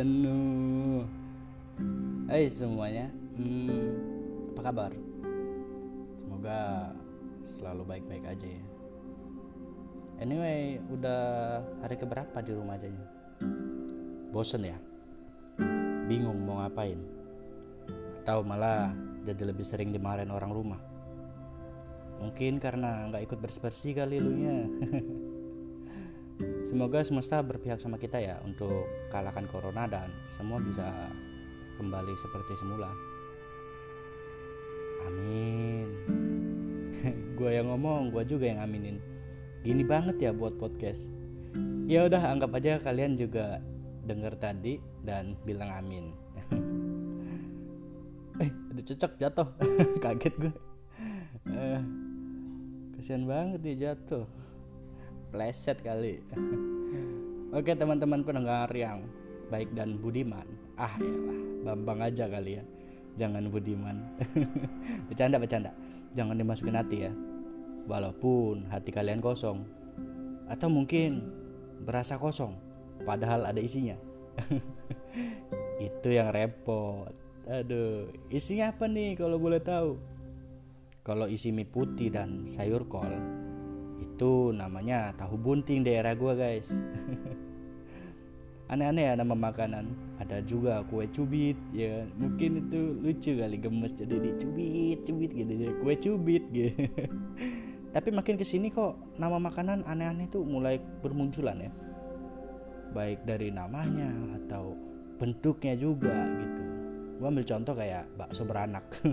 jenuh Hai semuanya hmm, Apa kabar? Semoga selalu baik-baik aja ya Anyway, udah hari keberapa di rumah aja ya? Bosen ya? Bingung mau ngapain? Atau malah jadi lebih sering dimarahin orang rumah? Mungkin karena nggak ikut bersih-bersih kali lu nya Semoga semesta berpihak sama kita ya untuk kalahkan corona dan semua bisa kembali seperti semula. Amin. gue yang ngomong, gue juga yang aminin. Gini banget ya buat podcast. Ya udah anggap aja kalian juga denger tadi dan bilang amin. eh, ada cocok jatuh. Kaget gue. Eh, kasihan banget dia jatuh pleset kali. Oke teman-teman pendengar yang baik dan budiman. Ah ya lah bambang aja kali ya. Jangan budiman. Bercanda bercanda. Jangan dimasukin hati ya. Walaupun hati kalian kosong. Atau mungkin berasa kosong padahal ada isinya. Itu yang repot. Aduh isinya apa nih kalau boleh tahu? Kalau isi mie putih dan sayur kol itu namanya tahu bunting daerah gua guys. Aneh-aneh ya nama makanan. Ada juga kue cubit ya. Mungkin itu lucu kali gemes jadi dicubit cubit gitu ya. Kue cubit gitu. Tapi makin ke sini kok nama makanan aneh-aneh tuh mulai bermunculan ya. Baik dari namanya atau bentuknya juga gitu. Gua ambil contoh kayak bakso beranak.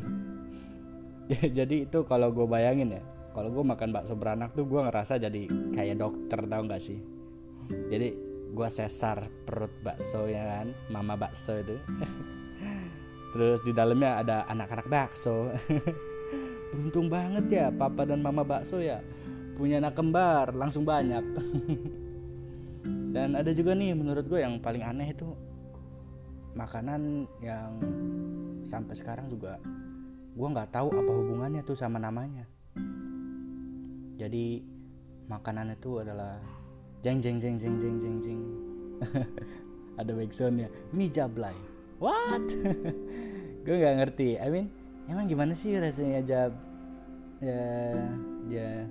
Jadi itu kalau gue bayangin ya kalau gue makan bakso beranak tuh gue ngerasa jadi kayak dokter tau gak sih? Jadi gue sesar perut bakso ya kan? Mama bakso itu. Terus di dalamnya ada anak-anak bakso. Beruntung banget ya papa dan mama bakso ya punya anak kembar langsung banyak. Dan ada juga nih menurut gue yang paling aneh itu makanan yang sampai sekarang juga gue nggak tahu apa hubungannya tuh sama namanya jadi makanan itu adalah jeng jeng jeng jeng jeng jeng jeng. Ada backsoundnya mie jablay. What? Gue nggak ngerti. I mean emang gimana sih rasanya jab? Ya ya.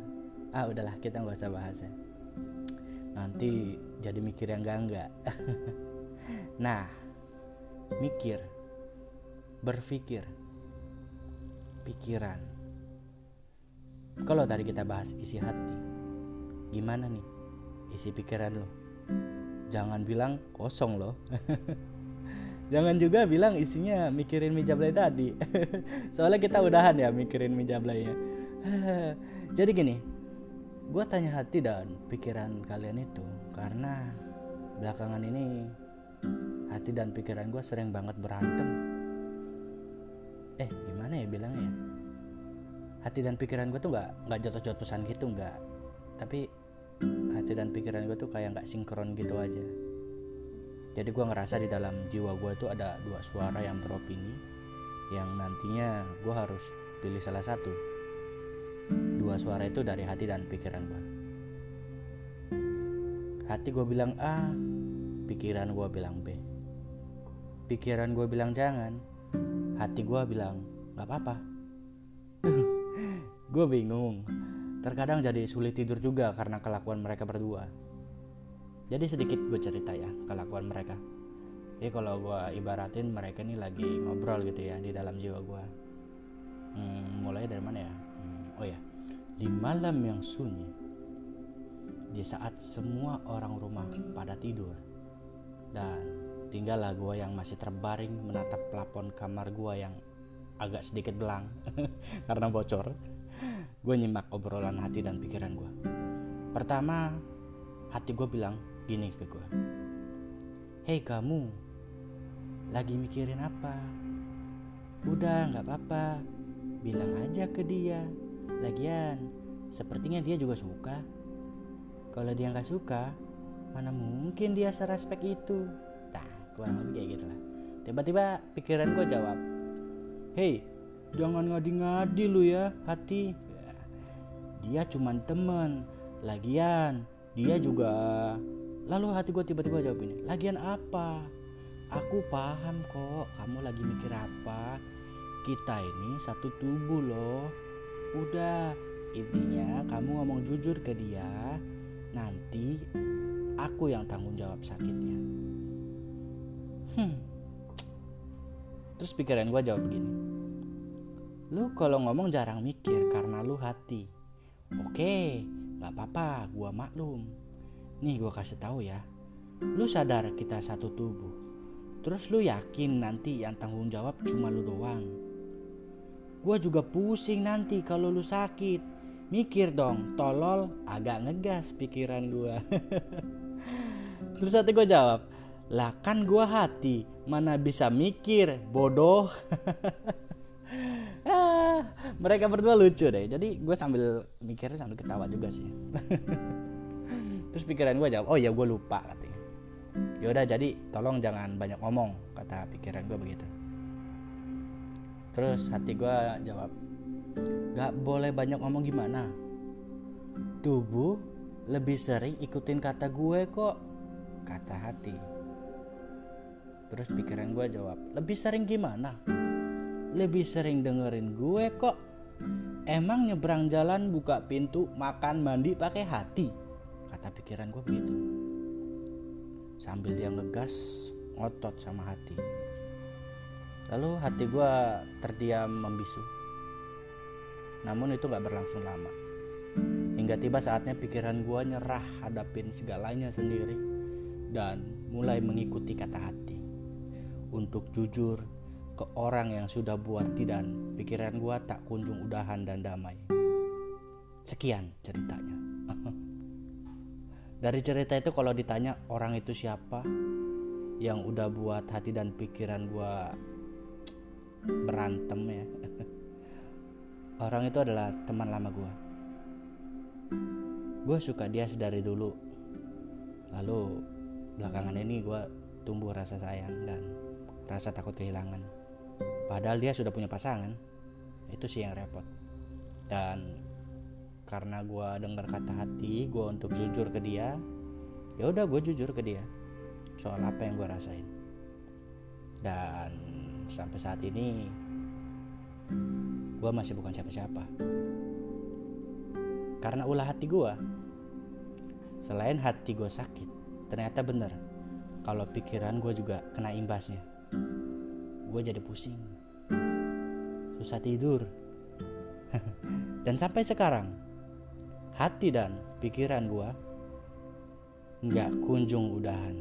Ah udahlah kita nggak usah bahas ya. Nanti jadi mikir yang enggak enggak nah mikir. Berpikir. Pikiran kalau tadi kita bahas isi hati, gimana nih isi pikiran lo? Jangan bilang kosong loh. Jangan juga bilang isinya mikirin mijablay tadi. Soalnya kita udahan ya mikirin mijablaynya. Jadi gini, gue tanya hati dan pikiran kalian itu karena belakangan ini hati dan pikiran gue sering banget berantem. Eh, gimana ya bilangnya? Hati dan pikiran gue tuh nggak nggak jotos-jotosan gitu nggak. Tapi hati dan pikiran gue tuh kayak nggak sinkron gitu aja. Jadi gue ngerasa di dalam jiwa gue tuh ada dua suara yang beropini yang nantinya gue harus pilih salah satu. Dua suara itu dari hati dan pikiran gue hati gue bilang A pikiran gue bilang B. Pikiran gue bilang jangan hati gue bilang nggak apa-apa gue bingung. Terkadang jadi sulit tidur juga karena kelakuan mereka berdua. Jadi sedikit gue cerita ya kelakuan mereka. Ya kalau gue ibaratin mereka ini lagi ngobrol gitu ya di dalam jiwa gue hmm, mulai dari mana ya? Hmm, oh ya. Di malam yang sunyi di saat semua orang rumah pada tidur dan tinggallah gue yang masih terbaring menatap plafon kamar gue yang agak sedikit belang karena bocor gue nyimak obrolan hati dan pikiran gue. Pertama, hati gue bilang gini ke gue. Hei kamu, lagi mikirin apa? Udah nggak apa-apa, bilang aja ke dia. Lagian, sepertinya dia juga suka. Kalau dia nggak suka, mana mungkin dia serespek itu? Nah, kurang lebih kayak gitu lah. Tiba-tiba pikiran gue jawab, Hei, jangan ngadi-ngadi lu ya, hati. Dia cuman temen lagian. Dia juga lalu hati gue tiba-tiba jawab ini lagian apa? Aku paham kok kamu lagi mikir apa. Kita ini satu tubuh loh. Udah intinya kamu ngomong jujur ke dia nanti aku yang tanggung jawab sakitnya. Hmm. Terus pikiran gue jawab begini lu kalau ngomong jarang mikir karena lu hati. Oke gak apa-apa gue maklum. Nih gue kasih tahu ya. Lu sadar kita satu tubuh. Terus lu yakin nanti yang tanggung jawab cuma lu doang. Gue juga pusing nanti kalau lu sakit. Mikir dong tolol agak ngegas pikiran gue terus hati gue jawab lah kan gue hati mana bisa mikir bodoh mereka berdua lucu deh. Jadi gue sambil mikirnya sambil ketawa juga sih. Terus pikiran gue jawab oh ya gue lupa katanya. Yaudah jadi tolong jangan banyak ngomong kata pikiran gue begitu. Terus hati gue jawab gak boleh banyak ngomong gimana? Tubuh lebih sering ikutin kata gue kok kata hati. Terus pikiran gue jawab, lebih sering gimana? Lebih sering dengerin gue kok. Emang nyebrang jalan buka pintu makan mandi pakai hati? Kata pikiran gue begitu. Sambil dia ngegas ngotot sama hati. Lalu hati gue terdiam membisu. Namun itu gak berlangsung lama. Hingga tiba saatnya pikiran gue nyerah hadapin segalanya sendiri dan mulai mengikuti kata hati untuk jujur ke orang yang sudah buat dan pikiran gua tak kunjung udahan dan damai. Sekian ceritanya. Dari cerita itu kalau ditanya orang itu siapa yang udah buat hati dan pikiran gua berantem ya. Orang itu adalah teman lama gua. Gue suka dia sedari dulu. Lalu belakangan ini gue tumbuh rasa sayang dan rasa takut kehilangan. Padahal dia sudah punya pasangan. Itu sih yang repot. Dan karena gue dengar kata hati gue untuk jujur ke dia, ya udah gue jujur ke dia soal apa yang gue rasain. Dan sampai saat ini gue masih bukan siapa-siapa. Karena ulah hati gue, selain hati gue sakit, ternyata bener kalau pikiran gue juga kena imbasnya gue jadi pusing susah tidur. dan sampai sekarang, hati dan pikiran gua nggak kunjung udahan.